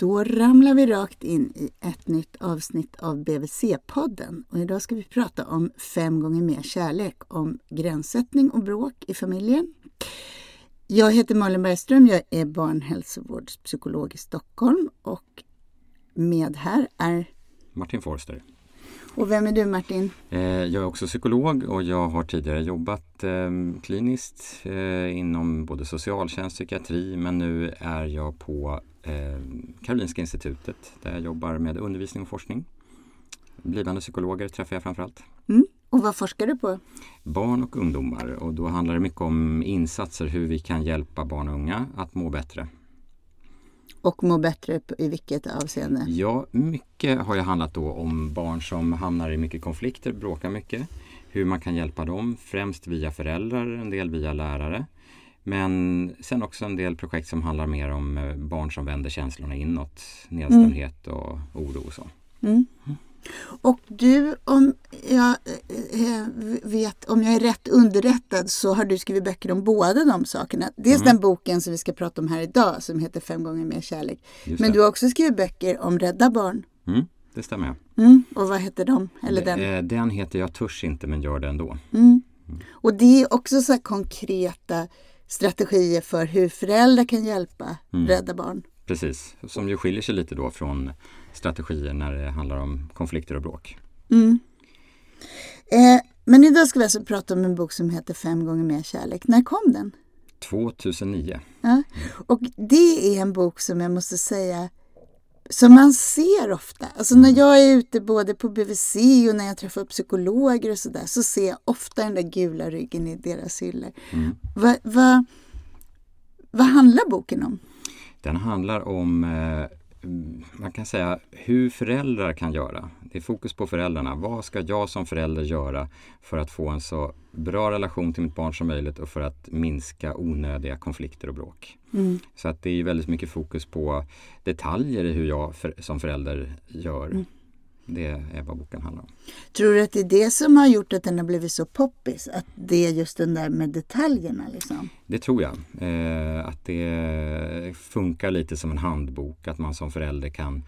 Då ramlar vi rakt in i ett nytt avsnitt av BVC-podden. Och idag ska vi prata om fem gånger mer kärlek, om gränssättning och bråk i familjen. Jag heter Malin Bergström, jag är barnhälsovårdspsykolog i Stockholm och med här är Martin Forster. Och vem är du Martin? Eh, jag är också psykolog och jag har tidigare jobbat eh, kliniskt eh, inom både socialtjänst och psykiatri men nu är jag på Karolinska institutet där jag jobbar med undervisning och forskning. Blivande psykologer träffar jag framförallt. Mm. Och vad forskar du på? Barn och ungdomar och då handlar det mycket om insatser hur vi kan hjälpa barn och unga att må bättre. Och må bättre i vilket avseende? Ja, mycket har ju handlat då om barn som hamnar i mycket konflikter, bråkar mycket. Hur man kan hjälpa dem, främst via föräldrar, en del via lärare. Men sen också en del projekt som handlar mer om eh, barn som vänder känslorna inåt, nedstämdhet och oro och så. Mm. mm. Och du, om jag eh, vet, om jag är rätt underrättad så har du skrivit böcker om båda de sakerna. Dels mm. den boken som vi ska prata om här idag som heter Fem gånger mer kärlek. Men du har också skrivit böcker om Rädda Barn. Mm, det stämmer. Mm. Och vad heter de? Eller den? Eh, den heter Jag törs inte men gör det ändå. Mm. Och det är också så konkreta strategier för hur föräldrar kan hjälpa mm. Rädda Barn. Precis, som ju skiljer sig lite då från strategier när det handlar om konflikter och bråk. Mm. Eh, men idag ska vi alltså prata om en bok som heter Fem gånger mer kärlek. När kom den? 2009. Ja. Och det är en bok som jag måste säga som man ser ofta. Alltså när jag är ute både på BVC och när jag träffar psykologer och sådär så ser jag ofta den där gula ryggen i deras hyllor. Mm. Vad va, va handlar boken om? Den handlar om eh, man kan säga hur föräldrar kan göra. Det är fokus på föräldrarna. Vad ska jag som förälder göra för att få en så bra relation till mitt barn som möjligt och för att minska onödiga konflikter och bråk. Mm. Så att det är väldigt mycket fokus på detaljer i hur jag för, som förälder gör. Mm. Det är vad boken handlar om. Tror du att det är det som har gjort att den har blivit så poppis? Att det är just den där med detaljerna? Liksom? Det tror jag. Eh, att det funkar lite som en handbok. Att man som förälder kan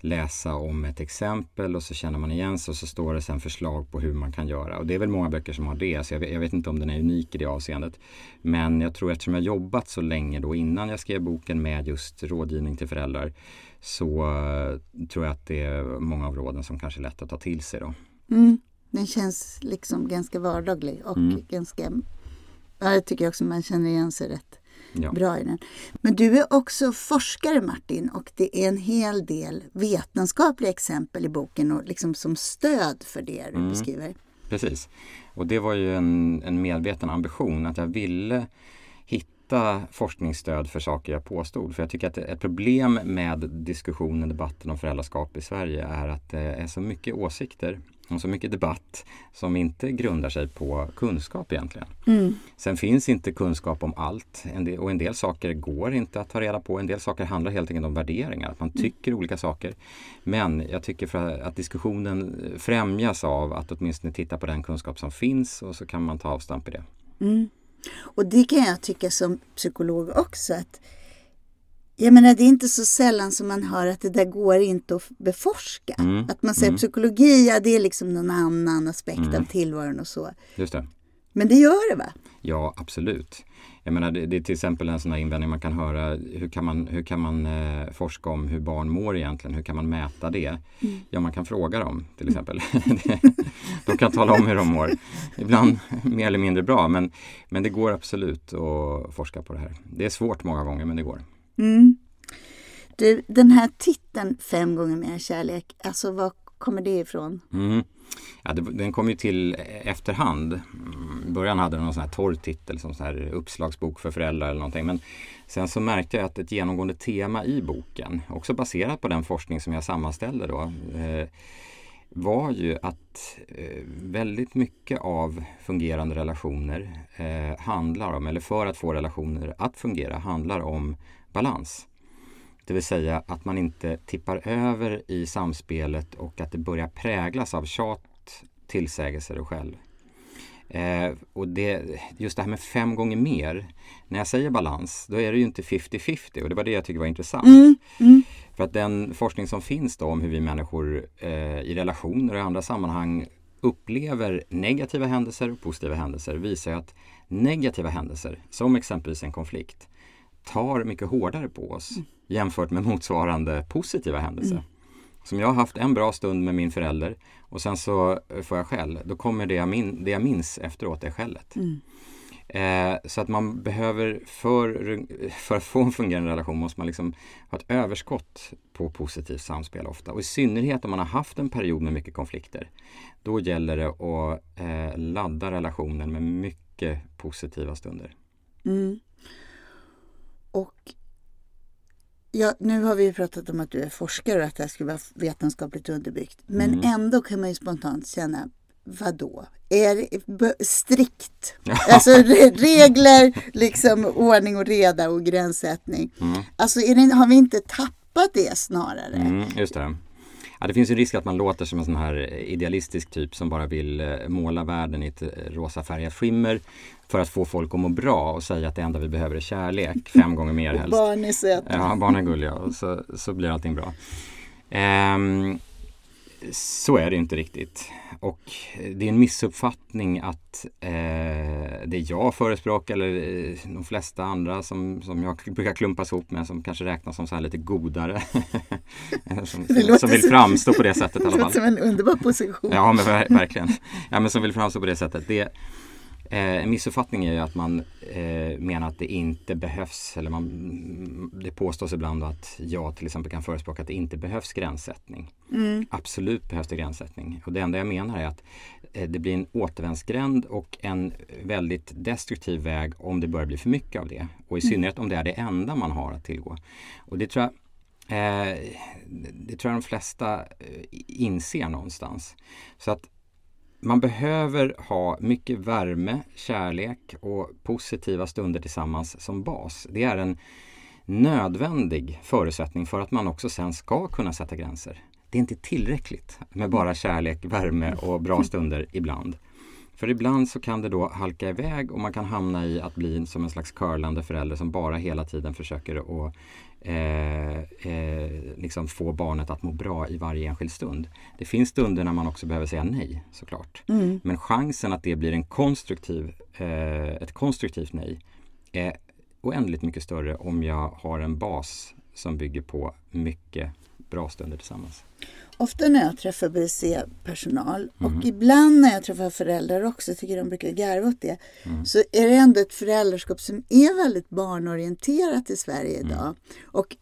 läsa om ett exempel och så känner man igen sig och så står det sen förslag på hur man kan göra. Och det är väl många böcker som har det, så jag vet, jag vet, inte om den är unik i det avseendet. Men jag tror eftersom jag jobbat så länge då innan jag skrev boken med just rådgivning till föräldrar så uh, tror jag att det är många av råden som kanske är lätt att ta till sig då. Mm. Den känns liksom ganska vardaglig och mm. ganska, ja, jag tycker också man känner igen sig rätt ja. bra i den. Men du är också forskare Martin och det är en hel del vetenskapliga exempel i boken och liksom som stöd för det du mm. beskriver. Precis, och det var ju en, en medveten ambition att jag ville hitta forskningsstöd för saker jag påstod. För jag tycker att ett problem med diskussionen, debatten om föräldraskap i Sverige är att det är så mycket åsikter och så mycket debatt som inte grundar sig på kunskap egentligen. Mm. Sen finns inte kunskap om allt och en del saker går inte att ta reda på. En del saker handlar helt enkelt om värderingar, att man mm. tycker olika saker. Men jag tycker för att diskussionen främjas av att åtminstone titta på den kunskap som finns och så kan man ta avstamp i det. Mm. Och det kan jag tycka som psykolog också att jag menar det är inte så sällan som man hör att det där går inte att beforska. Mm. Att man säger mm. psykologi, ja det är liksom någon annan aspekt mm. av tillvaron och så. Just det. Men det gör det va? Ja, absolut. Jag menar, det, det är till exempel en sån här invändning man kan höra. Hur kan man, hur kan man eh, forska om hur barn mår egentligen? Hur kan man mäta det? Mm. Ja, man kan fråga dem till exempel. de kan tala om hur de mår. Ibland mer eller mindre bra, men, men det går absolut att forska på det här. Det är svårt många gånger, men det går. Mm. Du, den här titeln Fem gånger mer kärlek, alltså var kommer det ifrån? Mm. Ja, det, den kom ju till efterhand. Mm, I början hade den någon sån här torr titel som sån här uppslagsbok för föräldrar eller någonting. Men sen så märkte jag att ett genomgående tema i boken, också baserat på den forskning som jag sammanställde då, eh, var ju att eh, väldigt mycket av fungerande relationer eh, handlar om, eller för att få relationer att fungera, handlar om balans. Det vill säga att man inte tippar över i samspelet och att det börjar präglas av tjat, tillsägelser och själv. Eh, och det, just det här med fem gånger mer. När jag säger balans, då är det ju inte 50-50 och det var det jag tycker var intressant. Mm, mm. För att den forskning som finns då om hur vi människor eh, i relationer och i andra sammanhang upplever negativa händelser och positiva händelser visar att negativa händelser, som exempelvis en konflikt, tar mycket hårdare på oss mm. jämfört med motsvarande positiva händelser. Mm. Som jag har haft en bra stund med min förälder och sen så får jag skäll. Då kommer det jag, min, det jag minns efteråt, det skället. Mm. Eh, så att man behöver, för, för att få en fungerande relation måste man liksom ha ett överskott på positivt samspel ofta. Och i synnerhet om man har haft en period med mycket konflikter. Då gäller det att eh, ladda relationen med mycket positiva stunder. Mm. Och ja, nu har vi pratat om att du är forskare och att det här skulle vara vetenskapligt underbyggt. Men mm. ändå kan man ju spontant känna, vadå? Är det strikt? alltså regler, liksom ordning och reda och gränssättning. Mm. Alltså det, har vi inte tappat det snarare? Mm, just det. Ja, det finns en risk att man låter som en sån här idealistisk typ som bara vill eh, måla världen i ett eh, rosa färgat skimmer för att få folk att må bra och säga att det enda vi behöver är kärlek, fem gånger mer helst. barn är söta. Ja, barn är gulliga och så, så blir allting bra. Um, så är det inte riktigt. Och det är en missuppfattning att eh, det jag förespråkar eller eh, de flesta andra som, som jag brukar klumpas ihop med som kanske räknas som så här lite godare. som, som, som, vill framstå på det sättet i alla fall. Det låter som en underbar position. Ja, men verkligen. Ja, men som vill framstå på det sättet. Det, Eh, en missuppfattning är ju att man eh, menar att det inte behövs, eller man, det påstås ibland att jag till exempel kan förespråka att det inte behövs gränssättning. Mm. Absolut behövs det gränssättning. Och det enda jag menar är att eh, det blir en återvändsgränd och en väldigt destruktiv väg om det börjar bli för mycket av det. Och i mm. synnerhet om det är det enda man har att tillgå. Och det tror jag eh, det tror jag de flesta eh, inser någonstans. Så att man behöver ha mycket värme, kärlek och positiva stunder tillsammans som bas. Det är en nödvändig förutsättning för att man också sen ska kunna sätta gränser. Det är inte tillräckligt med bara kärlek, värme och bra stunder ibland. För ibland så kan det då halka iväg och man kan hamna i att bli som en slags curlande förälder som bara hela tiden försöker att eh, eh, liksom få barnet att må bra i varje enskild stund. Det finns stunder när man också behöver säga nej såklart. Mm. Men chansen att det blir en konstruktiv, eh, ett konstruktivt nej är oändligt mycket större om jag har en bas som bygger på mycket bra stunder tillsammans. Ofta när jag träffar BC-personal mm. och ibland när jag träffar föräldrar också, tycker de brukar garva åt det, mm. så är det ändå ett föräldraskap som är väldigt barnorienterat i Sverige mm. idag. Mm. Och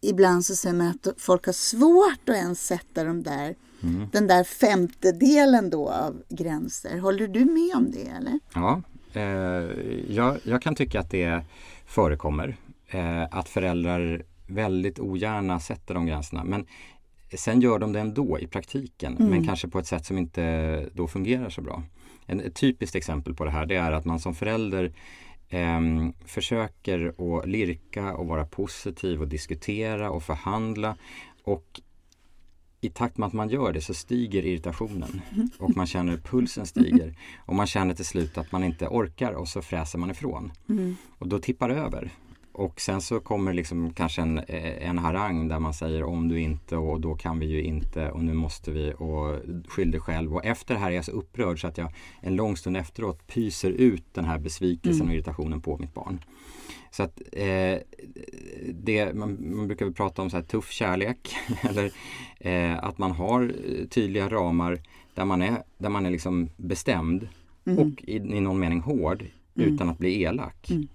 ibland så säger man att folk har svårt att ens sätta de där, mm. den där femtedelen då av gränser. Håller du med om det eller? Ja, eh, jag, jag, kan tycka att det förekommer. Eh, att föräldrar väldigt ogärna sätter de gränserna. Men Sen gör de det ändå i praktiken mm. men kanske på ett sätt som inte då fungerar så bra. En, ett typiskt exempel på det här det är att man som förälder eh, försöker att lirka och vara positiv och diskutera och förhandla och i takt med att man gör det så stiger irritationen och man känner pulsen stiger och man känner till slut att man inte orkar och så fräser man ifrån. Mm. Och då tippar det över och sen så kommer liksom kanske en, eh, en harang där man säger om du inte och då kan vi ju inte och nu måste vi och skyll dig själv. Och efter det här är jag så upprörd så att jag en lång stund efteråt pyser ut den här besvikelsen mm. och irritationen på mitt barn. Så att eh, det, man, man, brukar väl prata om så här tuff kärlek eller eh, att man har tydliga ramar där man är, där man är liksom bestämd mm. och i, i någon mening hård mm. utan att bli elak. Mm.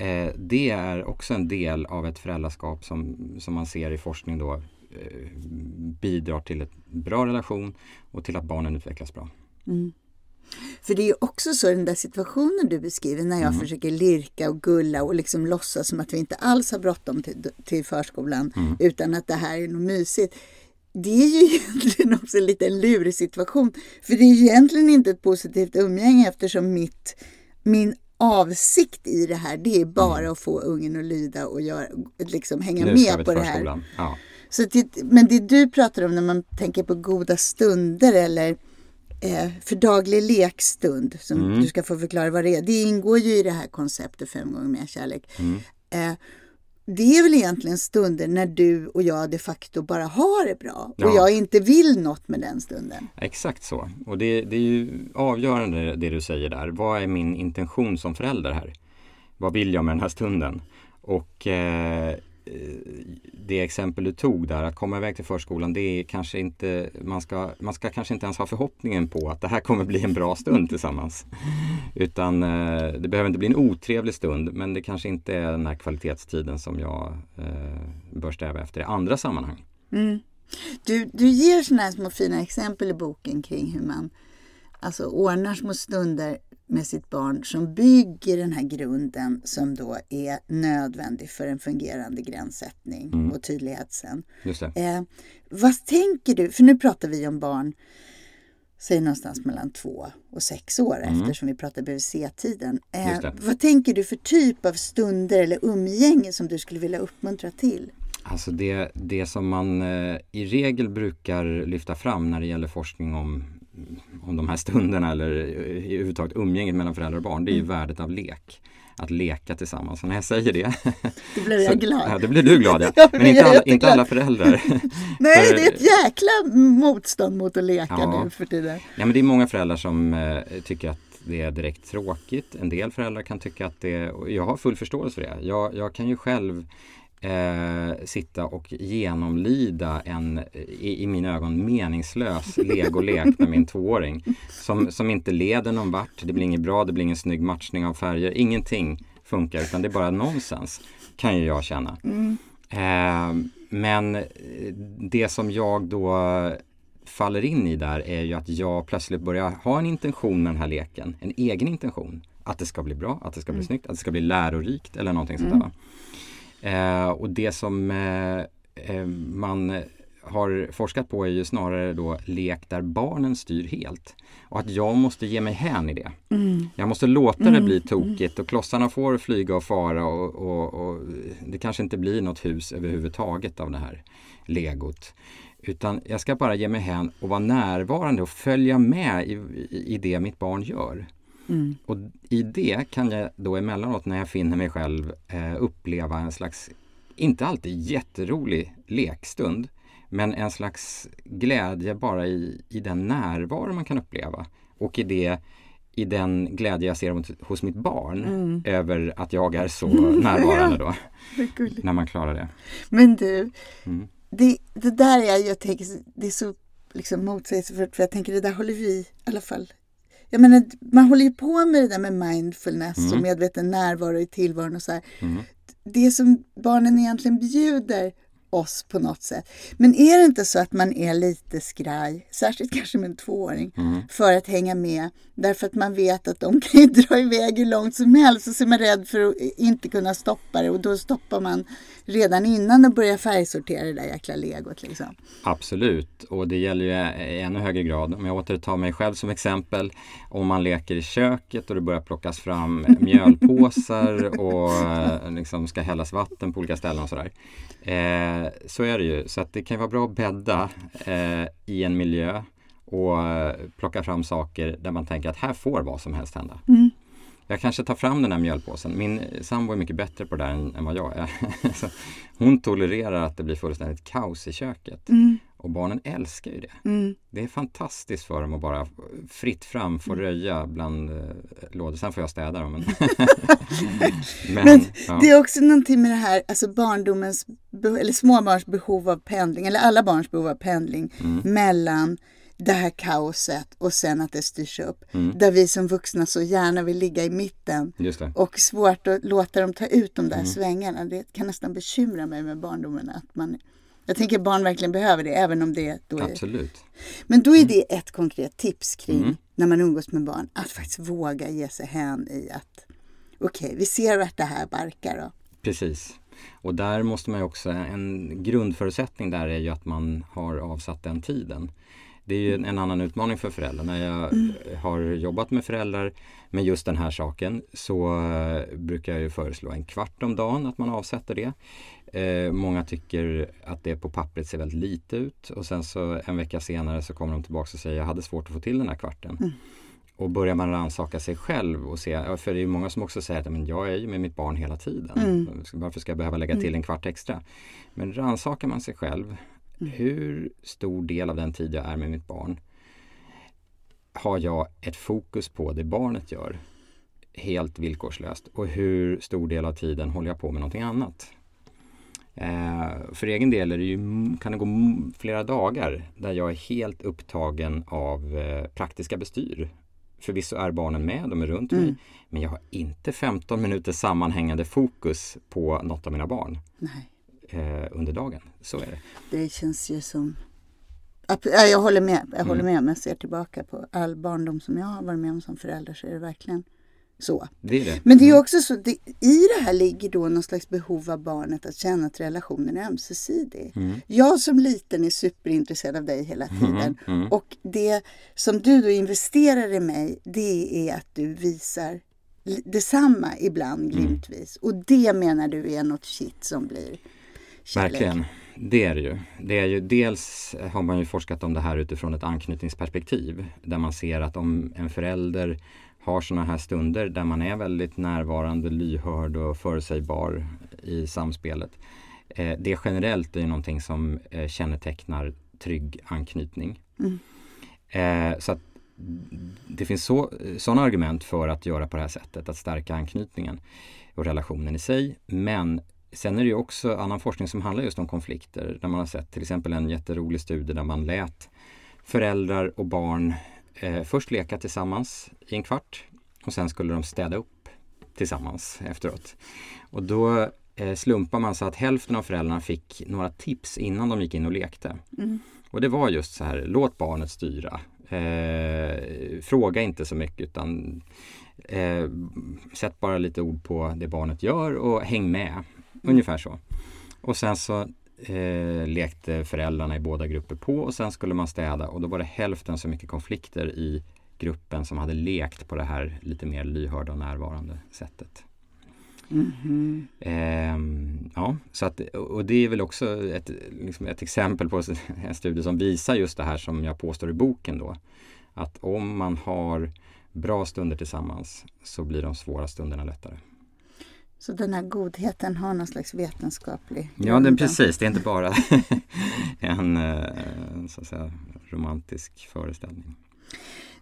Eh, det är också en del av ett föräldraskap som, som man ser i forskning då eh, bidrar till en bra relation och till att barnen utvecklas bra. Mm. För det är ju också så den där situationen du beskriver när jag mm. försöker lirka och gulla och liksom låtsas som att vi inte alls har bråttom till, till förskolan mm. utan att det här är något mysigt. Det är ju egentligen också en liten lurig situation. För det är egentligen inte ett positivt umgänge eftersom mitt, min avsikt i det här det är bara mm. att få ungen att lyda och göra, liksom hänga med på det här. Ja. Så det, men det du pratar om när man tänker på goda stunder eller eh, för daglig lekstund som mm. du ska få förklara vad det är. Det ingår ju i det här konceptet fem gånger mer kärlek. Mm. Eh, det är väl egentligen stunder när du och jag de facto bara har det bra Ja. och jag inte vill något med den stunden. Exakt så. Och det, det är ju avgörande det du säger där. Vad är min intention som förälder här? Vad vill jag med den här stunden? Och eh, Eh, det exempel du tog där, att komma iväg till förskolan, det är kanske inte, man ska, man ska kanske inte ens ha förhoppningen på att det här kommer bli en bra stund tillsammans. Utan eh, det behöver inte bli en otrevlig stund, men det kanske inte är den här kvalitetstiden som jag eh, bör sträva efter i andra sammanhang. Mm. Du, du ger sådana här små fina exempel i boken kring hur man alltså, ordnar små stunder med sitt barn som bygger den här grunden som då är nödvändig för en fungerande gränssättning Mm. och tydlighet sen. Eh, vad tänker du, för nu pratar vi om barn, säg någonstans mellan två och sex år Mm. eftersom vi pratar BVC-tiden. Eh, vad tänker du för typ av stunder eller umgänge som du skulle vilja uppmuntra till? Alltså det, det som man eh, i regel brukar lyfta fram när det gäller forskning om, om de här stunderna eller överhuvudtaget umgänget mellan föräldrar och barn, det är ju värdet av lek. Att leka tillsammans. Och när jag säger det Då blir jag så- glad. Ja, det blir du glad ja. Men inte alla, inte alla föräldrar. Nej, För- det är ett jäkla motstånd mot att leka Ja. nu för tiden. Ja, men det är många föräldrar som eh, tycker att det är direkt tråkigt. En del föräldrar kan tycka att det och jag har full förståelse för det. Jag, jag kan ju själv eh, sitta och genomlida en i, i mina ögon meningslös legolek med min tvååring. Som, som inte leder någon vart. Det blir inget bra, det blir ingen snygg matchning av färger. Ingenting funkar utan det är bara nonsens. Kan ju jag känna. Eh, men det som jag då faller in i där är ju att jag plötsligt börjar ha en intention med den här leken. En egen intention. Att det ska bli bra, att det ska bli snyggt, att det ska bli lärorikt eller någonting sånt där. Eh, och det som eh, eh, man har forskat på är ju snarare då lek där barnen styr helt. Och att jag måste ge mig hän i det. Jag måste låta det bli tokigt och klossarna får flyga och fara och, och, och det kanske inte blir något hus överhuvudtaget av det här legot. Utan jag ska bara ge mig hän och vara närvarande och följa med i, i det mitt barn gör. Och i det kan jag då emellanåt när jag finner mig själv eh, uppleva en slags, inte alltid jätterolig lekstund, men en slags glädje bara i, i den närvaro man kan uppleva. Och i det i den glädje jag ser hos- mitt barn över att jag är så närvarande då. När man klarar det. Men du, Mm. det, det där är, jag tänker, det är så liksom motsägelsefullt för jag tänker det där håller vi i alla fall. Jag menar, man håller ju på med det där med mindfulness och medveten närvaro i tillvaron och så här. Mm. Det som barnen egentligen bjuder oss på något sätt. Men är det inte så att man är lite skraj, särskilt kanske med en tvååring, Mm. för att hänga med? Därför att man vet att de kan ju dra iväg hur långt som helst och så är man rädd för att inte kunna stoppa det och då stoppar man redan innan de börjar färgsortera det där jäkla legot. Liksom. Absolut, och det gäller ju i ännu högre grad. Om jag återtar mig själv som exempel. Om man leker i köket och det börjar plockas fram mjölpåsar och liksom ska hällas vatten på olika ställen och sådär. Eh, så är det ju. Så att det kan vara bra att bädda eh, i en miljö och plocka fram saker där man tänker att här får vad som helst hända. Jag kanske tar fram den här mjölpåsen. Min sambo är mycket bättre på det där än, än vad jag är. Hon tolererar att det blir fullständigt kaos i köket. Och barnen älskar ju det. Mm. Det är fantastiskt för dem att bara fritt fram få röja bland eh, lådor. Sen får jag städa dem. Men, men, Men ja. det är också någonting med det här, alltså barndomens, eller småbarns behov av pendling, eller alla barns behov av pendling Mm. mellan det här kaoset och sen att det styrs upp. Mm. Där vi som vuxna så gärna vill ligga i mitten och svårt att låta dem ta ut de där Mm. svängarna. Det kan nästan bekymra mig med barndomen. Att man, jag tänker barn verkligen behöver det, även om det då är... Absolut. Men då är det ett konkret tips kring Mm. när man umgås med barn, att faktiskt våga ge sig hän i att okej, vi ser vart det här barkar då. Precis. Och där måste man ju också, en grundförutsättning där är ju att man har avsatt den tiden. Det är ju en, annan utmaning för föräldrar. När jag har jobbat med föräldrar med just den här saken så eh, brukar jag ju föreslå en kvart om dagen att man avsätter det. Eh, många tycker att det på pappret ser väldigt lite ut och sen så en vecka senare så kommer de tillbaka och säger jag hade svårt att få till den här kvarten. och börjar man rannsaka sig själv och se, för det är många som också säger att men jag är ju med mitt barn hela tiden. Mm. Varför ska jag behöva lägga till en kvart extra? Men rannsakar man sig själv, Mm. hur stor del av den tid jag är med mitt barn har jag ett fokus på det barnet gör helt villkorslöst och hur stor del av tiden håller jag på med någonting annat. Eh, för egen del det ju, kan det gå flera dagar där jag är helt upptagen av eh, praktiska bestyr. Förvisso är barnen med, de är runt mig, Mm. men jag har inte 15 minuters sammanhängande fokus på något av mina barn Nej, eh, under dagen. Så är det. det känns ju som... Jag håller med. Jag håller Mm. med. Om jag ser tillbaka på all barndom som jag har varit med om som förälder så är det verkligen så. Det är det. Men det är Mm. också så, det, i det här ligger då någon slags behov av barnet att känna att relationen är ömsesidig. Mm. Jag som liten är superintresserad av dig hela tiden. Mm. Och det som du då investerar i mig, det är att du visar detsamma ibland Mm. glimtvis. Och det menar du är något shit som blir kärlek. Verkligen. Det är det ju. Det är ju. Dels har man ju forskat om det här utifrån ett anknytningsperspektiv. Där man ser att om en förälder har sådana här stunder där man är väldigt närvarande, lyhörd och förutsägbar i samspelet. Eh, det generellt är ju någonting som eh, kännetecknar trygg anknytning. Mm. Eh, så det finns så, sådana argument för att göra på det här sättet, att stärka anknytningen och relationen i sig. Men sen är det ju också annan forskning som handlar just om konflikter. Där man har sett till exempel en jätterolig studie där man lät föräldrar och barn eh, först leka tillsammans i en kvart och sen skulle de städa upp tillsammans efteråt. Och då eh, slumpar man så att hälften av föräldrarna fick några tips innan de gick in och lekte. Mm. Och det var just så här, låt barnet styra. Eh, fråga inte så mycket utan eh, sätt bara lite ord på det barnet gör och häng med. Ungefär så. Och sen så eh, lekte föräldrarna i båda grupper på och sen skulle man städa och då var det hälften så mycket konflikter i gruppen som hade lekt på det här lite mer lyhörda och närvarande sättet. Mhm. Ehm, ja, så att, och det är väl också ett, liksom ett exempel på en studie som visar just det här som jag påstår i boken då. Att om man har bra stunder tillsammans så blir de svåra stunderna lättare. Så den här godheten har någon slags vetenskaplig Ja, grund är då? precis. Det är inte bara en eh, så att säga, romantisk föreställning.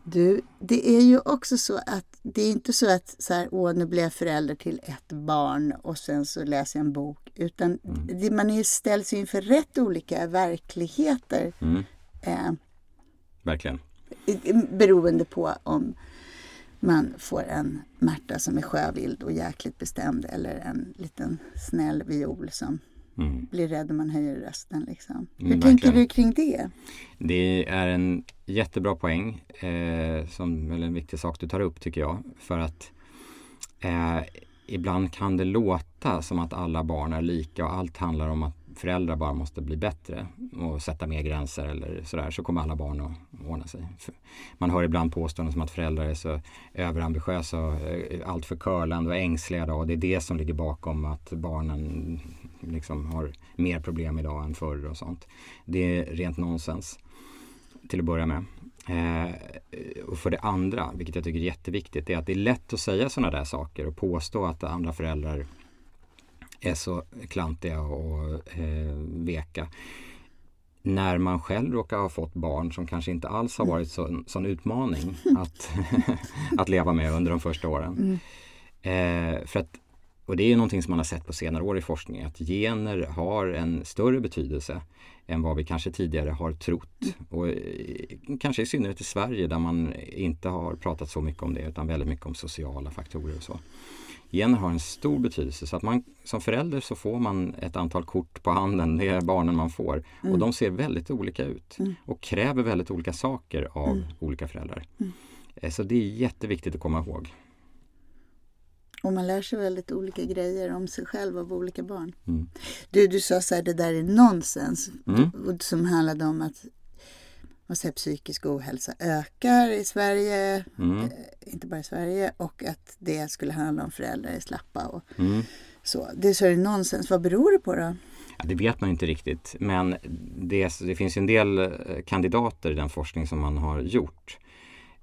Du, det är ju också så att det är inte så att så här, åh, nu blir jag förälder till ett barn och sen så läser jag en bok. Utan Mm. det, man är ställs inför rätt olika verkligheter Mm, eh, verkligen. beroende på om man får en Märta som är sjövild och jäkligt bestämd eller en liten snäll viol som Mm. blir rädd om man höjer rösten. Liksom. Hur Mm, tänker verkligen. du kring det? Det är en jättebra poäng eh, som väl en viktig sak du tar upp tycker jag. För att eh, ibland kan det låta som att alla barn är lika och allt handlar om att föräldrar bara måste bli bättre och sätta mer gränser eller sådär så kommer alla barn att ordna sig. Man hör ibland påståenden som att föräldrar är så överambitiösa och eh, alltför curlande och ängsliga då, och det är det som ligger bakom att barnen liksom har mer problem idag än förr och sånt. Det är rent nonsens till att börja med. Eh, och för det andra, vilket jag tycker är jätteviktigt, det är att det är lätt att säga sådana där saker och påstå att andra föräldrar är så klantiga och eh, veka. När man själv råkar ha fått barn som kanske inte alls har varit så, sån utmaning att, att leva med under de första åren. Eh, för att, och det är ju någonting som man har sett på senare år i forskning, att gener har en större betydelse än vad vi kanske tidigare har trott. Och eh, kanske i synnerhet i Sverige där man inte har pratat så mycket om det utan väldigt mycket om sociala faktorer och så. Gener har en stor betydelse så att man som förälder så får man ett antal kort på handen, det är barnen man får. Och de ser väldigt olika ut och kräver väldigt olika saker av olika föräldrar. Eh, Så det är jätteviktigt att komma ihåg. Och man lär sig väldigt olika grejer om sig själv av olika barn. Mm. Du, du sa så här, det där är nonsens. Mm. Och Som handlade om att man säger, psykisk ohälsa ökar i Sverige, Mm. eh, inte bara i Sverige, och att det skulle handla om föräldrar är slappa och Mm. så. Det så är det nonsens. Vad beror det på då? Ja, det vet man inte riktigt men det, det finns en del eh, kandidater i den forskning som man har gjort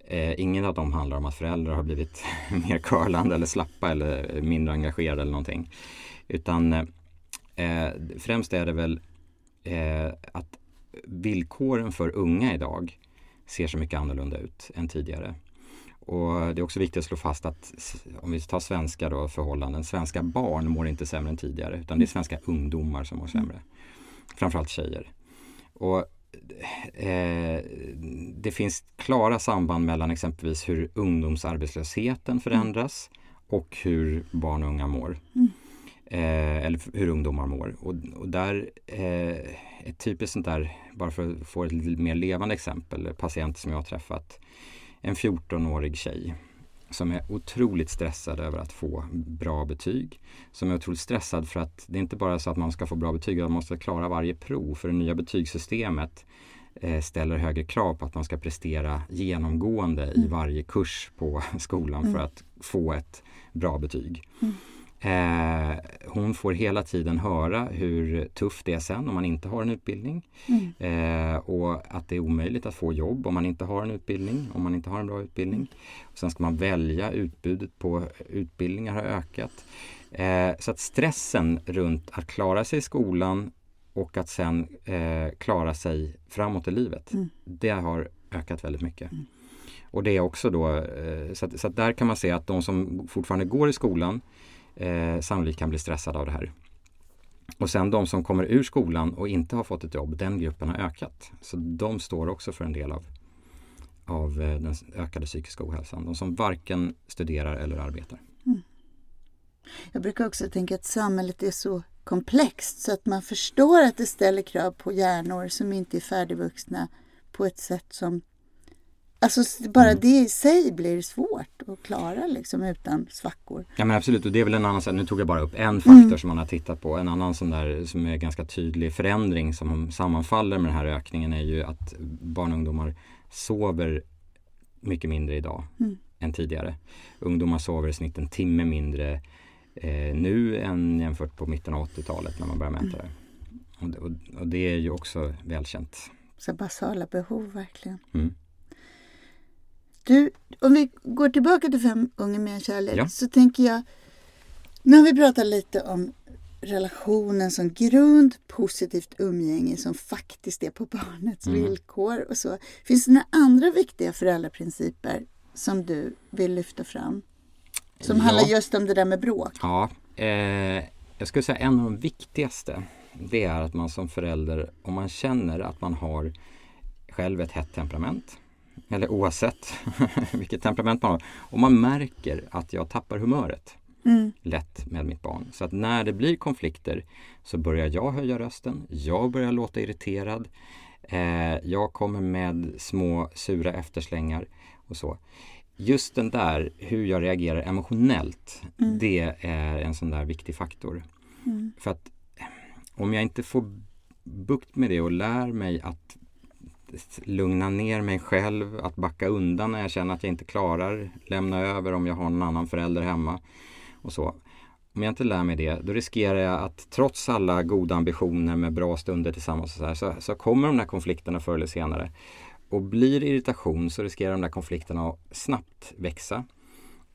Eh, ingen av dem handlar om att föräldrar har blivit mer curlande eller slappa eller mindre engagerade eller någonting. Utan eh, främst är det väl eh, att villkoren för unga idag ser så mycket annorlunda ut än tidigare. Och det är också viktigt att slå fast att om vi tar svenska då, förhållanden, svenska barn mår inte sämre än tidigare utan det är svenska ungdomar som mår sämre. Framförallt tjejer. Och eh, Det finns klara samband mellan exempelvis hur ungdomsarbetslösheten förändras och hur barn och unga mår. Mm. Eh, eller hur ungdomar mår. Och, och där, eh, ett typiskt sånt där, bara för att få ett mer levande exempel, patienter som jag har träffat. En 14-årig tjej som är otroligt stressad över att få bra betyg. Som är otroligt stressad för att det är inte bara så att man ska få bra betyg, man måste klara varje prov. För det nya betygssystemet eh, ställer högre krav på att man ska prestera genomgående mm. i varje kurs på skolan mm. för att få ett bra betyg. Mm. Eh, hon får hela tiden höra hur tufft det är sen om man inte har en utbildning. Mm. Eh, och att det är omöjligt att få jobb om man inte har en utbildning, om man inte har en bra utbildning. Och sen ska man välja, utbudet på utbildningar har ökat. Eh, så att stressen runt att klara sig i skolan och att sen eh, klara sig framåt i livet, mm. det har ökat väldigt mycket. Mm. Och det är också då, eh, så, att, så att där kan man se att de som fortfarande går i skolan eh, sannolikt kan bli stressade av det här. Och sen de som kommer ur skolan och inte har fått ett jobb, den gruppen har ökat. Så de står också för en del av, av eh, den ökade psykiska ohälsan. De som varken studerar eller arbetar. Mm. Jag brukar också tänka att samhället är så komplext så att man förstår att det ställer krav på hjärnor som inte är färdigvuxna på ett sätt som Alltså bara mm. det i sig blir svårt att klara liksom utan svackor. Ja men absolut och det är väl en annan, nu tog jag bara upp en faktor mm. som man har tittat på. En annan sån där som är ganska tydlig förändring som sammanfaller med den här ökningen är ju att barn och ungdomar sover mycket mindre idag mm. än tidigare. Ungdomar sover i snitt en timme mindre eh, nu än jämfört på mitten av 80-talet när man började mäta mm. det. Och, och, och, det är ju också välkänt. Så basala behov verkligen. Du, om vi går tillbaka till fem gånger mer kärlek ja. så tänker jag, nu har vi pratat lite om relationen som grund, positivt umgänge som faktiskt är på barnets mm. villkor och så. Finns det några andra viktiga föräldraprinciper som du vill lyfta fram? Som ja. handlar just om det där med bråk? Ja, eh, jag skulle säga en av de viktigaste det är att man som förälder, om man känner att man har själv ett hett temperament eller oavsett vilket temperament man har. Och man märker att jag tappar humöret mm. lätt med mitt barn. Så att när det blir konflikter så börjar jag höja rösten, jag börjar låta irriterad. Eh, jag kommer med små sura efterslängar och så. Just den där, hur jag reagerar emotionellt, mm. det är en sån där viktig faktor. Mm. För att om jag inte får bukt med det och lär mig att lugna ner mig själv, att backa undan när jag känner att jag inte klarar, lämna över om jag har någon annan förälder hemma och så. Om jag inte lär mig det, då riskerar jag att trots alla goda ambitioner med bra stunder tillsammans så, här, så, så kommer de där konflikterna förr eller senare. Och blir irritation så riskerar de där konflikterna att snabbt växa.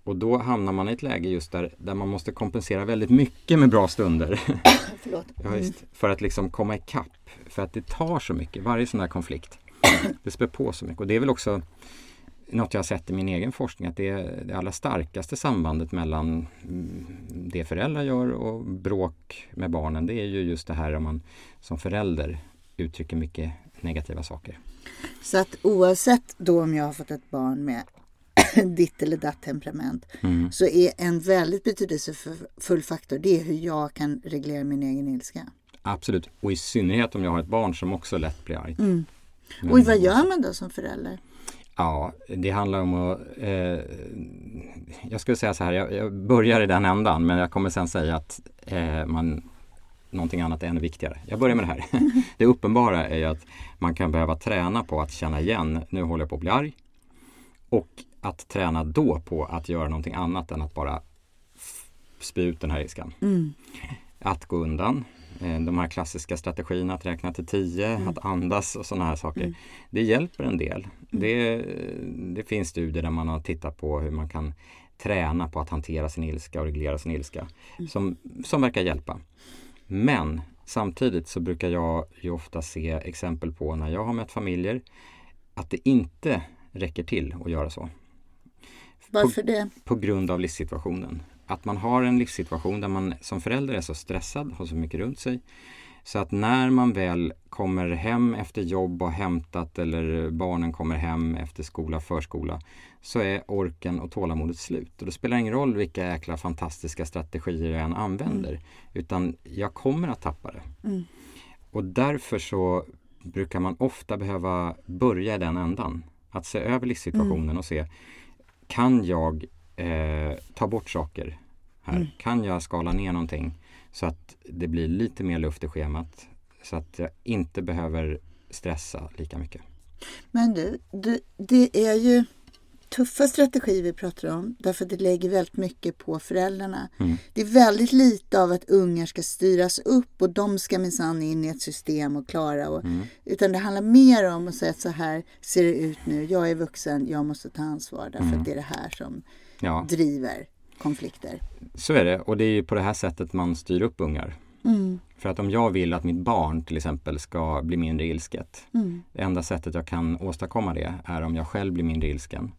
Och då hamnar man i ett läge just där, där man måste kompensera väldigt mycket med bra stunder. Förlåt. ja, just, för att liksom komma ikapp. För att det tar så mycket, varje sån här konflikt. det spär på så mycket. Och det är väl också något jag har sett i min egen forskning att det är det allra starkaste sambandet mellan det föräldrar gör och bråk med barnen. Det är ju just det här om man som förälder uttrycker mycket negativa saker. Så att oavsett då om jag har fått ett barn med ditt eller datt temperament mm. så är en väldigt betydelsefull faktor det är hur jag kan reglera min egen ilska. Absolut, och i synnerhet om jag har ett barn som också lätt blir argt. Mm. Och vad gör man då som förälder? Ja, det handlar om att... Eh, jag skulle säga så här, jag, jag, börjar i den ändan men jag kommer sen säga att eh, man, någonting annat är ännu viktigare. Jag börjar med det här. det uppenbara är ju att man kan behöva träna på att känna igen, nu håller jag på att bli arg. Och att träna då på att göra någonting annat än att bara spy ut den här ilskan. Mm. Att gå undan, de här klassiska strategierna att räkna till tio, Mm. att andas och sådana här saker. Det hjälper en del. Mm. Det, det finns studier där man har tittat på hur man kan träna på att hantera sin ilska och reglera sin ilska Mm. som, som verkar hjälpa. Men samtidigt så brukar jag ju ofta se exempel på när jag har mött familjer att det inte räcker till att göra så Varför det? på grund av livssituationen. Att man har en livssituation där man som förälder är så stressad, har så mycket runt sig. Så att när man väl kommer hem efter jobb och hämtat eller barnen kommer hem efter skola, förskola så är orken och tålamodet slut. Och det spelar ingen roll vilka jäkla fantastiska strategier jag än använder utan jag kommer att tappa det. Mm. Och därför så brukar man ofta behöva börja i den ändan. Att se över livssituationen och se kan jag eh, ta bort saker här? Mm. Kan jag skala ner någonting så att det blir lite mer luft i schemat så att jag inte behöver stressa lika mycket? Men du, du, det är ju tuffa strategier vi pratar om därför att det lägger väldigt mycket på föräldrarna. Mm. Det är väldigt lite av att ungar ska styras upp och de ska minsann in i ett system och klara. Och, Mm. Utan det handlar mer om att säga att så här ser det ut nu. Jag är vuxen, jag måste ta ansvar därför att det är det här som Ja, driver konflikter. så är det och det är ju på det här sättet man styr upp ungar. Mm, För att om jag vill att mitt barn till exempel ska bli mindre ilsket mm, Det enda sättet jag kan åstadkomma det är om jag själv blir mindre ilsken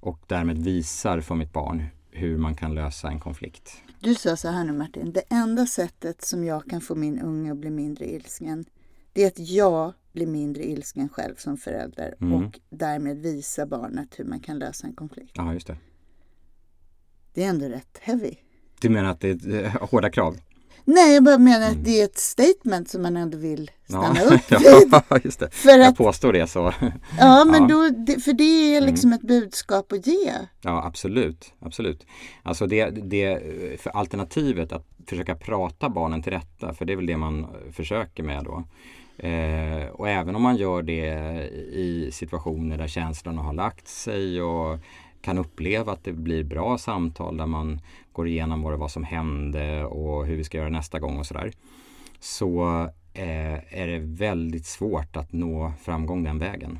och därmed visar för mitt barn hur man kan lösa en konflikt. Du sa så här nu Martin, det enda sättet som jag kan få min unge att bli mindre ilsken det är att jag blir mindre ilsken själv som förälder Mm. och därmed visa barnet hur man kan lösa en konflikt. Ja, just det. Det är ändå rätt heavy. Du menar att det är eh, hårda krav? Nej, jag bara menar att det är ett statement som man ändå vill stanna Mm. ja. upp vid. ja, just det. För Jag att, påstår det så. ja, men Ja. Då, för det är liksom ett budskap att ge. Ja, absolut. absolut. Alltså det, det, för alternativet att försöka prata barnen till rätta, för det är väl det man försöker med då. Eh, och även om man gör det i situationer där känslorna har lagt sig och kan uppleva att det blir bra samtal där man går igenom vad det var som hände och hur vi ska göra nästa gång och sådär. Så eh, är det väldigt svårt att nå framgång den vägen.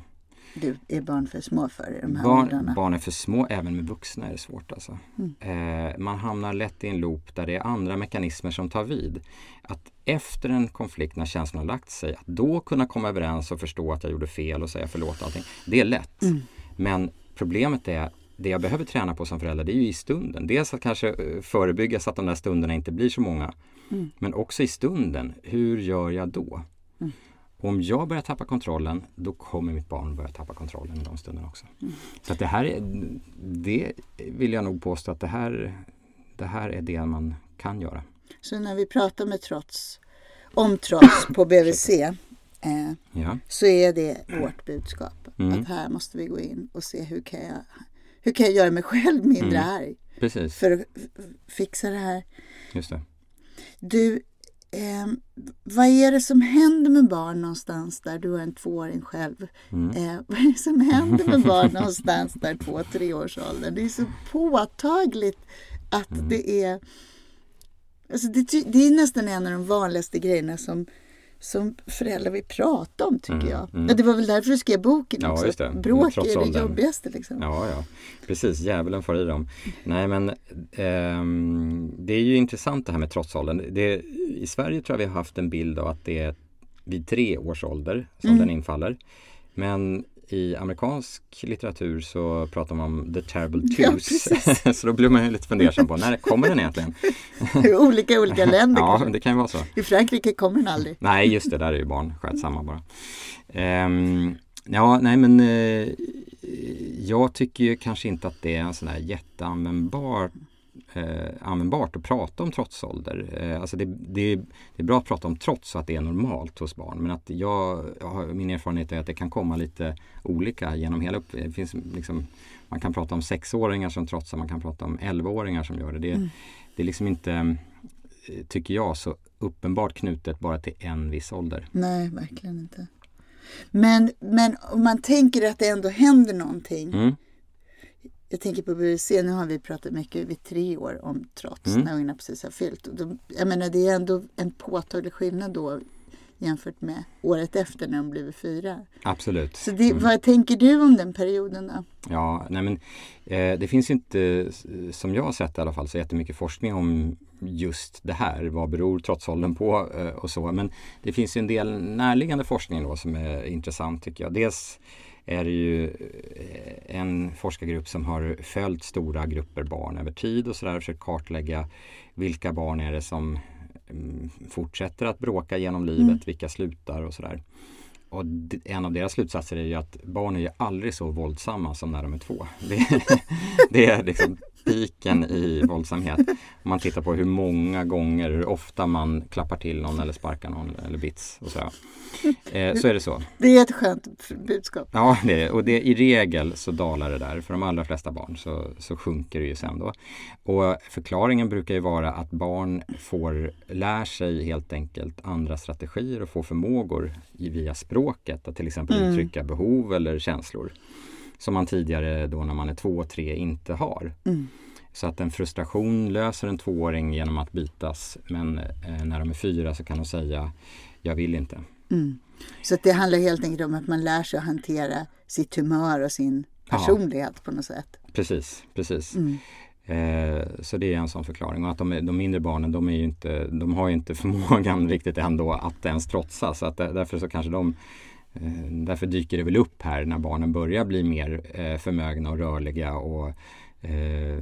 Du, är barn för små för de här Barn, åldrarna? barn är för små, även med vuxna är det svårt. Alltså. Eh, man hamnar lätt i en loop där det är andra mekanismer som tar vid. Att efter en konflikt när känslan har lagt sig, att då kunna komma överens och förstå att jag gjorde fel och säga förlåt och allting. Det är lätt. Men problemet är, det jag behöver träna på som förälder, det är ju i stunden. Dels att kanske eh, förebygga så att de där stunderna inte blir så många. Men också i stunden, hur gör jag då? Och om jag börjar tappa kontrollen, då kommer mitt barn börja tappa kontrollen i de stunderna också. Så att det här är, det vill jag nog påstå att det här, det här är det man kan göra. Så när vi pratar med trots, om trots på BVC eh, Ja, så är det vårt budskap. Mm. Att här måste vi gå in och se hur kan jag, hur kan jag göra mig själv mindre Mm. arg precis. för att fixa det här. Just det. Du, eh, vad är det som händer med barn någonstans där du har en tvååring själv? Mm. Eh, vad är det som händer med barn någonstans där två, tre års ålder? Det är så påtagligt att Mm. det är Alltså det, det är nästan en av de vanligaste grejerna som, som föräldrar vill prata om tycker Mm, jag. mm. Ja, det var väl därför du skrev boken Ja, också. det. Bråk Trots är det åldern. jobbigaste liksom. Ja, ja, precis. Djävulen får i dem. Nej, men ehm, det är ju intressant det här med trotsåldern. Det, I Sverige tror jag vi har haft en bild av att det är vid tre års ålder som Mm. den infaller. Men i amerikansk litteratur så pratar man om the terrible Ja, twos. precis. så då blir man ju lite fundersam på när kommer den egentligen? olika olika länder. Ja, kanske. det kan ju vara så. I Frankrike kommer den aldrig. Nej, just det, där är ju barn skötsamma bara. Ehm, ja, nej men eh, jag tycker ju kanske inte att det är en sån här jätteanvändbar eh, användbart att prata om trotsålder. Eh, alltså det, det, det är bra att prata om trots att det är normalt hos barn. Men att jag, jag min erfarenhet är att det kan komma lite olika genom hela upp, det finns liksom, Man kan prata om sexåringar som trotsar, man kan prata om elvaåringar som gör det. Det, det är liksom inte, eh, tycker jag, så uppenbart knutet bara till en viss ålder. Nej, verkligen inte. Men, men om man tänker att det ändå händer någonting. Mm. Jag tänker på BVC, nu har vi pratat mycket vid tre år om trots Mm. när ungarna precis har fyllt. Och då, jag menar det är ändå en påtaglig skillnad då jämfört med året efter när de blivit fyra. Absolut. Så det, vad tänker du om den perioden då? Ja, nej men eh, det finns inte, s- som jag har sett i alla fall, så jättemycket forskning om just det här. Vad beror trotsåldern på eh, och så. Men det finns ju en del närliggande forskning då som är intressant tycker jag. Dels är det ju eh, en forskargrupp som har följt stora grupper barn över tid och sådär försökt kartlägga vilka barn är det som mm, fortsätter att bråka genom livet, vilka slutar och sådär. Och en av deras slutsatser är ju att barn är ju aldrig så våldsamma som när de är två. Det, det är liksom piken i våldsamhet. Om man tittar på hur många gånger, hur ofta man klappar till någon eller sparkar någon eller bits och sådär. Eh, så är det så. Det är ett skönt budskap. Ja, det är det. Och det, i regel så dalar det där. För de allra flesta barn så, så sjunker det ju sen då. Och förklaringen brukar ju vara att barn får, lär sig helt enkelt andra strategier och får förmågor via språket. Att till exempel Mm. uttrycka behov eller känslor. Som man tidigare då när man är två och tre inte har. Mm. Så att en frustration löser en tvååring genom att bytas. Men eh, när de är fyra så kan de säga jag vill inte. Mm. Så att det handlar helt enkelt om att man lär sig att hantera sitt humör och sin Ja. personlighet på något sätt. Precis, precis. Mm. Eh, så det är en sån förklaring. Och att de, de mindre barnen de, inte, de har ju inte förmågan riktigt ändå att ens trotsa. Så att där- därför så kanske de Därför dyker det väl upp här när barnen börjar bli mer eh, förmögna och rörliga och eh,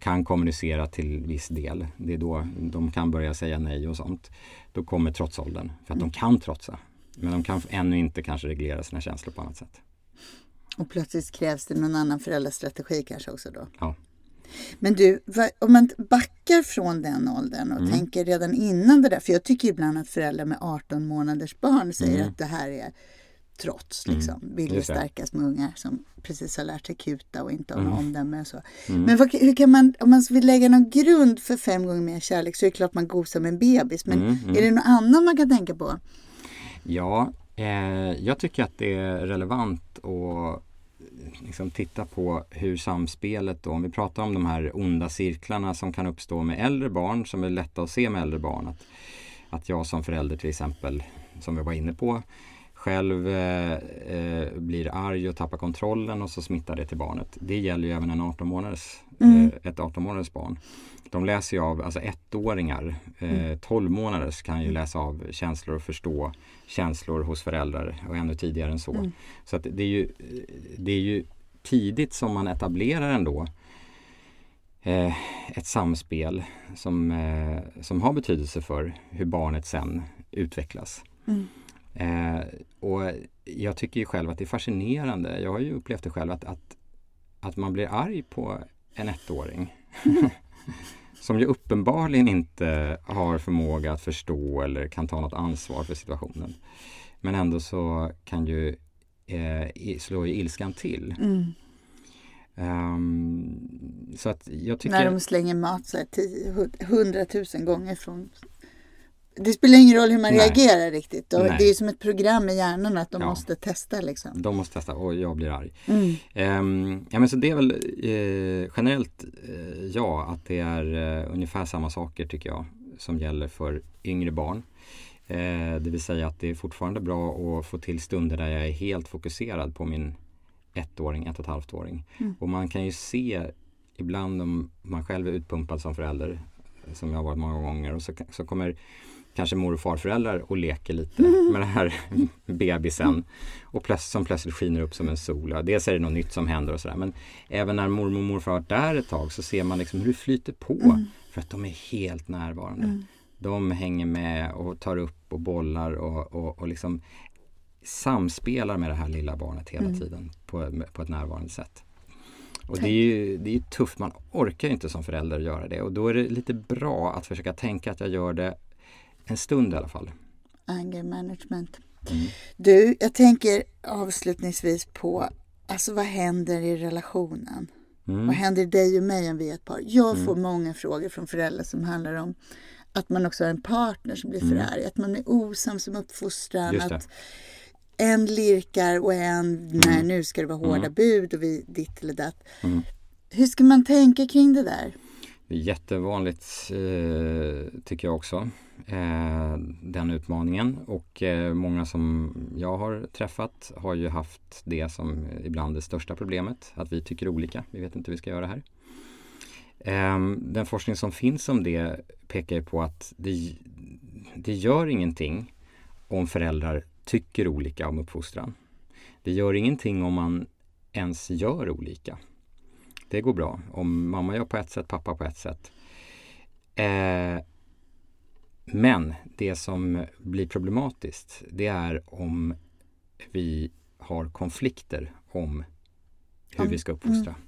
kan kommunicera till viss del. Det är då de kan börja säga nej och sånt. Då kommer trotsåldern. För att de kan trotsa. Men de kan ännu inte kanske reglera sina känslor på annat sätt. Och plötsligt krävs det någon annan föräldrastrategi kanske också då. Ja. Men du, om man backar från den åldern och Mm. tänker redan innan det där, för jag tycker ibland att föräldrar med 18 månaders barn säger Mm. att det här är trots, Mm. liksom. Vill ju stärkas med ungar som precis har lärt sig kuta och inte har Mm. omdöme och så. Mm. Men vad, hur kan man, om man vill lägga någon grund för fem gånger mer kärlek så är det klart man gosar med en bebis. Men Mm, mm. är det något annat man kan tänka på? Ja, eh, jag tycker att det är relevant att liksom titta på hur samspelet då, om vi pratar om de här onda cirklarna som kan uppstå med äldre barn som är lätta att se med äldre barn. Att, att jag som förälder till exempel, som vi var inne på, själv eh, eh, blir arg och tappar kontrollen och så smittar det till barnet. Det gäller ju även en 18 månaders, Mm. eh, ett 18 månaders barn. De läser ju av, alltså ettåringar, eh, 12 månaders kan ju läsa av känslor och förstå känslor hos föräldrar och ännu tidigare än så. Mm. Så att det, är ju, det är ju tidigt som man etablerar ändå eh, ett samspel som, eh, som har betydelse för hur barnet sen utvecklas. Mm. Eh, och jag tycker ju själv att det är fascinerande. Jag har ju upplevt det själv att, att, att man blir arg på en ettåring. som ju uppenbarligen inte har förmåga att förstå eller kan ta något ansvar för situationen. Men ändå så kan ju eh, slå ju ilskan till. Mm. Ehm, så att jag tycker... När de slänger mat så här tio, hund- hundratusen gånger från... Det spelar ingen roll hur man Nej. reagerar riktigt. Och Nej. Det är som ett program i hjärnan att de Ja. måste testa liksom. De måste testa och jag blir arg. Mm. Ehm, ja, men så det är väl eh, generellt eh, ja, att det är eh, ungefär samma saker tycker jag som gäller för yngre barn. Eh, det vill säga att det är fortfarande bra att få till stunder där jag är helt fokuserad på min ettåring, ett och ett halvt åring. Mm. Och man kan ju se ibland om man själv är utpumpad som förälder, som jag har varit många gånger, och så, så kommer kanske mor och farföräldrar och leker lite med den här bebisen och plöts, som plötsligt skiner upp som en sol. Ja, dels är det något nytt som händer och sådär men även när mormor och morfar har varit där ett tag så ser man liksom hur det flyter på Mm. för att de är helt närvarande. Mm. De hänger med och tar upp och bollar och, och, och liksom samspelar med det här lilla barnet hela Mm. tiden på, på ett närvarande sätt. Och det är ju det är tufft, man orkar inte som förälder göra det och då är det lite bra att försöka tänka att jag gör det en stund i alla fall. Anger management. Mm. Du, jag tänker avslutningsvis på alltså vad händer i relationen? Mm. Vad händer dig och mig om vi är ett par? Jag Mm. får många frågor från föräldrar som handlar om att man också har en partner som blir Mm. arg, att man är osams om uppfostran, att en lirkar och en, nej nu ska det vara hårda Mm. bud och vi ditt eller datt. Mm. Hur ska man tänka kring det där? Jättevanligt eh, tycker jag också. Eh, den utmaningen och eh, många som jag har träffat har ju haft det som ibland det största problemet. Att vi tycker olika. Vi vet inte hur vi ska göra här. Eh, den forskning som finns om det pekar på att det, det gör ingenting om föräldrar tycker olika om uppfostran. Det gör ingenting om man ens gör olika. Det går bra. Om mamma gör på ett sätt, pappa på ett sätt. Eh, men det som blir problematiskt det är om vi har konflikter om hur vi ska uppfostra. Mm.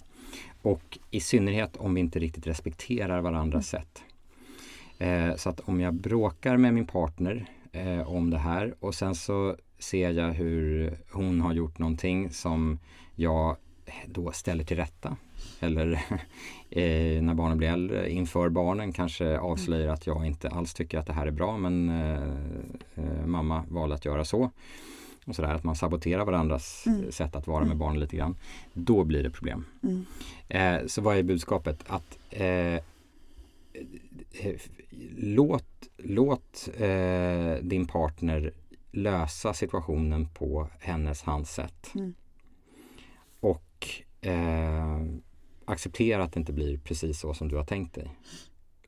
Och i synnerhet om vi inte riktigt respekterar varandras mm. sätt. Eh, så att om jag bråkar med min partner eh, om det här och sen så ser jag hur hon har gjort någonting som jag då ställer till rätta. Eller eh, när barnen blir äldre, inför barnen kanske avslöjar att jag inte alls tycker att det här är bra men eh, eh mamma valde att göra så. Och sådär, att man saboterar varandras mm. sätt att vara med mm. barnen lite grann. Då blir det problem. Mm. Eh, så vad är budskapet? Att eh, låt, låt eh, din partner lösa situationen på hennes, hans sätt. Mm. Eh, acceptera att det inte blir precis så som du har tänkt dig.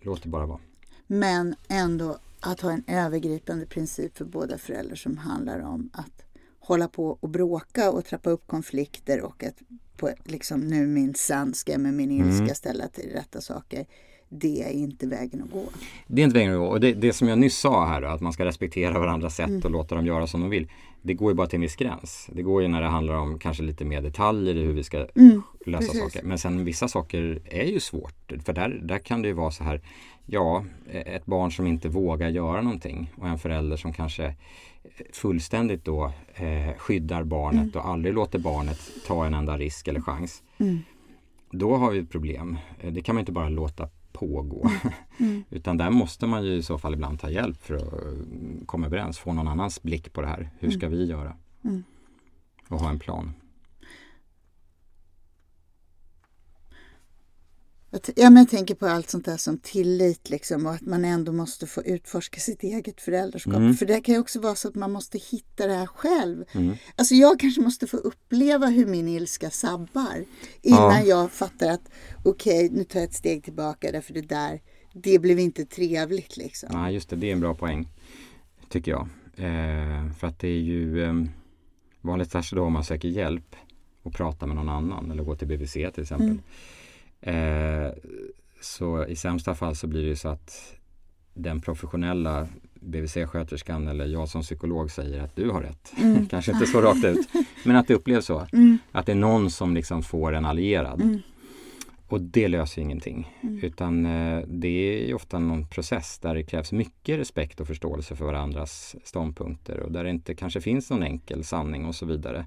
Låt det bara vara. Men ändå att ha en övergripande princip för båda föräldrar som handlar om att hålla på och bråka och trappa upp konflikter och att på, liksom, nu minsann ska jag med min ilska mm. ställa till rätta saker det är inte vägen att gå. Det är inte vägen att gå. Och det, det som jag nyss sa här, att man ska respektera varandras sätt mm. och låta dem göra som de vill. Det går ju bara till en viss gräns. Det går ju när det handlar om kanske lite mer detaljer i hur vi ska mm. lösa Precis. saker. Men sen vissa saker är ju svårt. För där, där kan det ju vara så här, ja, ett barn som inte vågar göra någonting och en förälder som kanske fullständigt då eh, skyddar barnet mm. och aldrig låter barnet ta en enda risk eller chans. Mm. Då har vi ett problem. Det kan man inte bara låta pågå. Mm. Utan där måste man ju i så fall ibland ta hjälp för att komma överens, få någon annans blick på det här. Hur ska mm. vi göra? Mm. Och ha en plan. Ja, men jag tänker på allt sånt där som tillit liksom, och att man ändå måste få utforska sitt eget föräldraskap. Mm. För det kan ju också vara så att man måste hitta det här själv. Mm. Alltså jag kanske måste få uppleva hur min ilska sabbar innan ja. jag fattar att okej, okay, nu tar jag ett steg tillbaka därför det där, det blev inte trevligt liksom. Nej, ja, just det, det är en bra poäng tycker jag. Eh, för att det är ju eh, vanligtvis då om man söker hjälp och pratar med någon annan eller går till BVC till exempel. Mm Eh, så i sämsta fall så blir det så att den professionella BVC-sköterskan eller jag som psykolog säger att du har rätt. Mm. Kanske inte så rakt ut, men att det upplevs så. Mm. Att det är någon som liksom får en allierad. Mm. Och det löser ingenting. Mm. Utan eh, det är ofta någon process där det krävs mycket respekt och förståelse för varandras ståndpunkter och där det inte kanske finns någon enkel sanning och så vidare.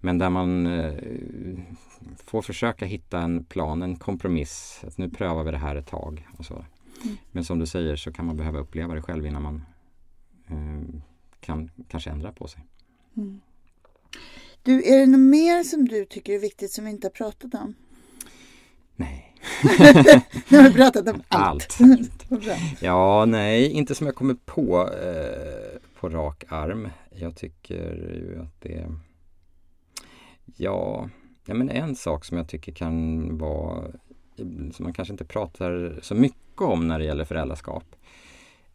Men där man eh, får försöka hitta en plan, en kompromiss. Att nu prövar vi det här ett tag. Och så. Mm. Men som du säger så kan man behöva uppleva det själv innan man eh, kan kanske ändra på sig. Mm. Du, är det något mer som du tycker är viktigt som vi inte har pratat om? Nej. nu har vi pratat om allt. allt. ja, nej, inte som jag kommer på eh, på rak arm. Jag tycker ju att det Ja, ja men en sak som jag tycker kan vara som man kanske inte pratar så mycket om när det gäller föräldraskap.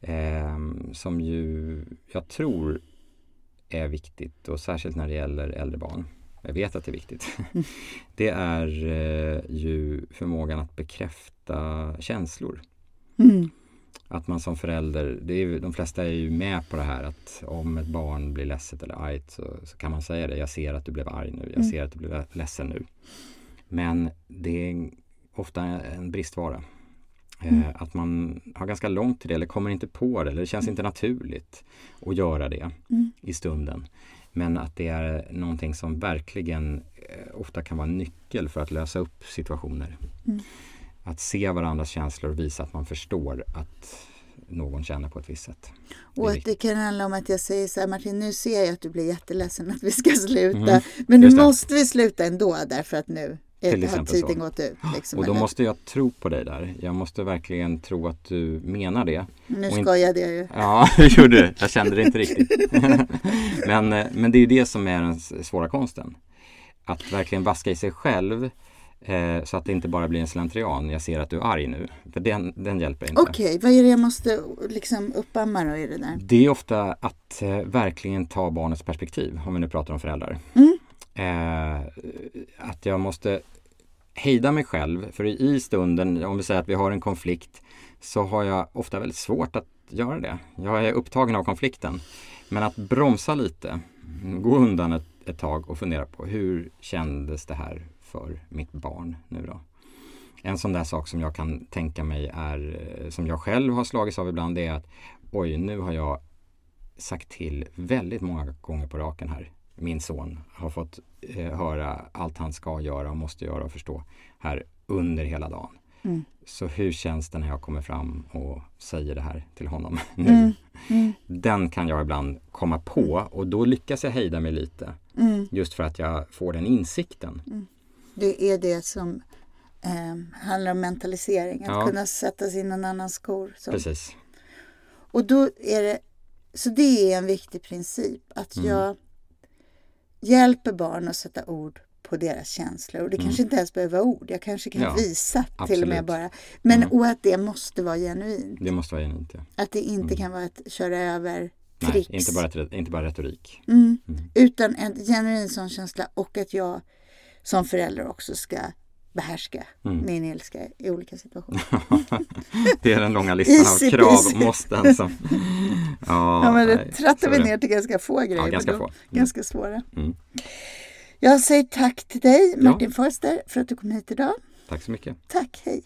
Eh, som ju jag tror är viktigt och särskilt när det gäller äldre barn jag vet att det är viktigt, det är eh, ju förmågan att bekräfta känslor. Mm. Att man som förälder, det är, de flesta är ju med på det här att om ett barn blir ledset eller argt så, så kan man säga det. Jag ser att du blev arg nu, jag mm. ser att du blev ledsen nu. Men det är ofta en bristvara. Eh, mm. Att man har ganska långt till det eller kommer inte på det eller det känns mm. inte naturligt att göra det mm. i stunden. Men att det är någonting som verkligen eh, ofta kan vara en nyckel för att lösa upp situationer. Mm. Att se varandras känslor och visa att man förstår att någon känner på ett visst sätt. Och att det kan handla om att jag säger så här Martin, nu ser jag att du blir jätteledsen att vi ska sluta. Mm, men nu måste vi sluta ändå därför att nu Till har tiden så. gått ut? Liksom, Och då eller? måste jag tro på dig där. Jag måste verkligen tro att du menar det. Nu och in- skojade jag ju. Ja, det gjorde du. Jag kände det inte riktigt. men, eh, men det är ju det som är den svåra konsten. Att verkligen vaska i sig själv eh, så att det inte bara blir en slentrian. Jag ser att du är arg nu. För den, den hjälper inte. Okej, vad är det jag måste liksom uppamma då i det där? Det är ofta att eh, verkligen ta barnets perspektiv, om vi nu pratar om föräldrar. Mm. Eh, att jag måste hejda mig själv, för i stunden, om vi säger att vi har en konflikt, så har jag ofta väldigt svårt att göra det. Jag är upptagen av konflikten. Men att bromsa lite, gå undan ett, ett tag och fundera på hur kändes det här för mitt barn nu då? En sån där sak som jag kan tänka mig är, eh, som jag själv har slagits av ibland, det är att oj, nu har jag sagt till väldigt många gånger på raken här. Min son har fått eh, höra allt han ska göra och måste göra och förstå här under hela dagen. Mm. Så hur känns det när jag kommer fram och säger det här till honom nu? Mm. Mm. Den kan jag ibland komma på och då lyckas jag hejda mig lite. Mm. Just för att jag får den insikten. Det är det som eh, handlar om mentalisering, att Ja. kunna sätta sig i någon annans skor. Så. Precis. Och då är det, så det är en viktig princip, att Mm. jag hjälper barn att sätta ord på deras känslor. Och det kanske inte ens behöver vara ord, jag kanske kan Mm. Ja, visa till och med absolut. bara. Men Mm. och att det måste vara genuint. Det måste vara genuint. Ja. Att det inte kan vara ett köra över Nej, tricks. inte bara, inte bara retorik. Mm. Mm. Utan en genuin sån känsla och att jag som förälder också ska behärska Mm. min ilska i olika situationer. Det är den långa listan Easy av krav och måsten som... Ja, Ja, men det nej, trattar vi ner till ganska få grejer. Ja, ganska få. Mm. Ganska svåra. Mm. Jag säger tack till dig Ja. Martin Forster för att du kom hit idag. Tack så mycket. Tack, hej.